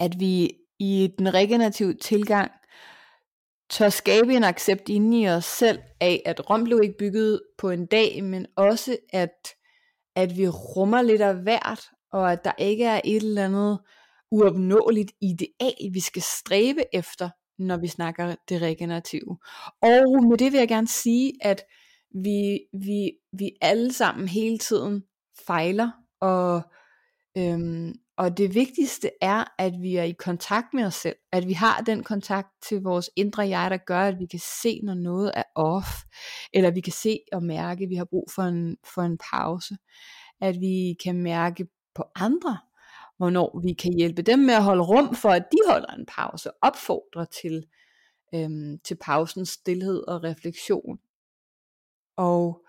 at vi i den regenerative tilgang tør skabe en accept inde i os selv af, at Rom blev ikke bygget på en dag, men også at, at vi rummer lidt af hvert, og at der ikke er et eller andet uopnåeligt ideal, vi skal stræbe efter, når vi snakker det regenerative. Og med det vil jeg gerne sige, at vi, vi, vi alle sammen hele tiden fejler, og, øhm, og det vigtigste er, at vi er i kontakt med os selv, at vi har den kontakt til vores indre jeg, der gør, at vi kan se, når noget er off, eller vi kan se og mærke, at vi har brug for en, for en pause, at vi kan mærke på andre, hvornår vi kan hjælpe dem med at holde rum for, at de holder en pause, opfordrer til, øhm, til pausens stillhed og refleksion. Og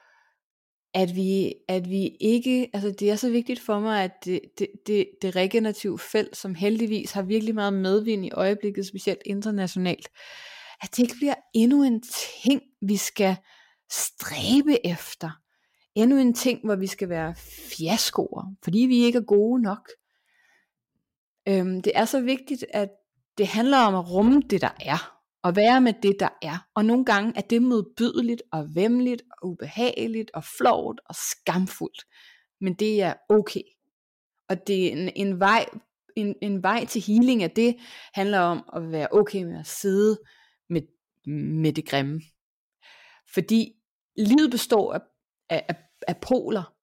at vi, at vi ikke, altså det er så vigtigt for mig, at det, det, det, det regenerative felt, som heldigvis har virkelig meget medvind i øjeblikket, specielt internationalt, at det ikke bliver endnu en ting, vi skal stræbe efter. Endnu en ting, hvor vi skal være fiaskoer, fordi vi ikke er gode nok. Øhm, det er så vigtigt, at det handler om at rumme det, der er. Og være med det, der er. Og nogle gange er det modbydeligt og vemmeligt og ubehageligt og flovt og skamfuldt. Men det er okay. Og det er en, en, vej, en, en vej til healing af det handler om at være okay med at sidde med, med det grimme. Fordi livet består af, af, af poler,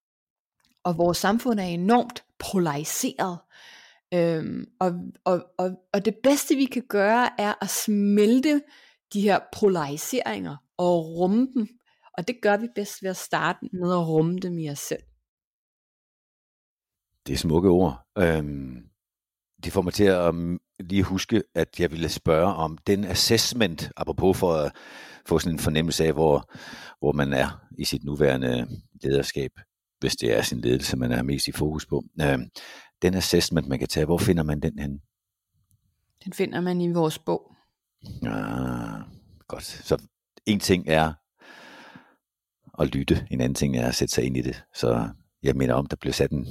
og vores samfund er enormt polariseret. Øhm, og, og, og, og det bedste vi kan gøre er at smelte de her polariseringer og rumme dem. Og det gør vi bedst ved at starte med at rumme dem i os selv. Det er smukke ord. Øhm, det får mig til at um, lige huske, at jeg ville spørge om den assessment, apropos for at få sådan en fornemmelse af, hvor, hvor man er i sit nuværende lederskab, hvis det er sin ledelse, man er mest i fokus på. Øhm, den assessment, man kan tage, hvor finder man den hen? Den finder man i vores bog. Ah, godt. Så en ting er at lytte, en anden ting er at sætte sig ind i det. Så jeg mener om, der bliver sat en,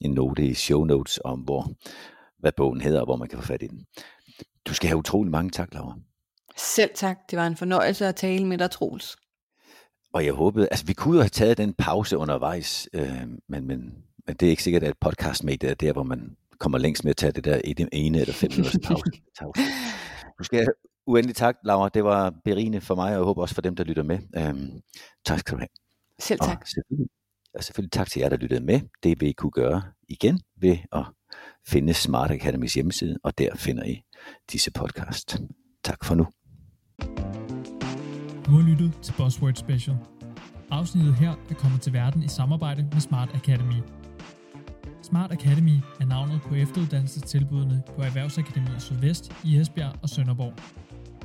en note i show notes om, hvor, hvad bogen hedder, og hvor man kan få fat i den. Du skal have utrolig mange tak, Laura. Selv tak. Det var en fornøjelse at tale med dig, Troels. Og jeg håbede, altså vi kunne jo have taget den pause undervejs, øh, men, men men det er ikke sikkert, at et podcast med er der, hvor man kommer længst med at tage det der ene eller fem minutters pause. [laughs] Du skal uendelig tak, Laura. Det var berigende for mig, og jeg håber også for dem, der lytter med. Øhm, tak skal du have. Selv tak. Og selvfølgelig, og selvfølgelig tak til jer, der lyttede med. Det vil I kunne gøre igen ved at finde Smart Academys hjemmeside, og der finder I disse podcast. Tak for nu. Du har lyttet til Buzzword Special. Afsnittet her er kommet til verden i samarbejde med Smart Academy. Smart Academy er navnet på efteruddannelsestilbudene på Erhvervsakademiet Sydvest i Esbjerg og Sønderborg.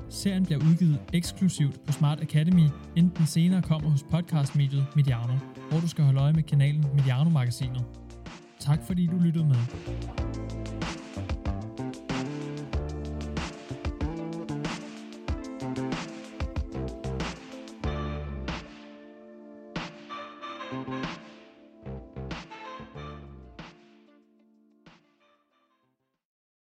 Serien bliver udgivet eksklusivt på Smart Academy, inden den senere kommer hos podcastmediet Mediano, hvor du skal holde øje med kanalen Mediano Magasinet. Tak fordi du lyttede med.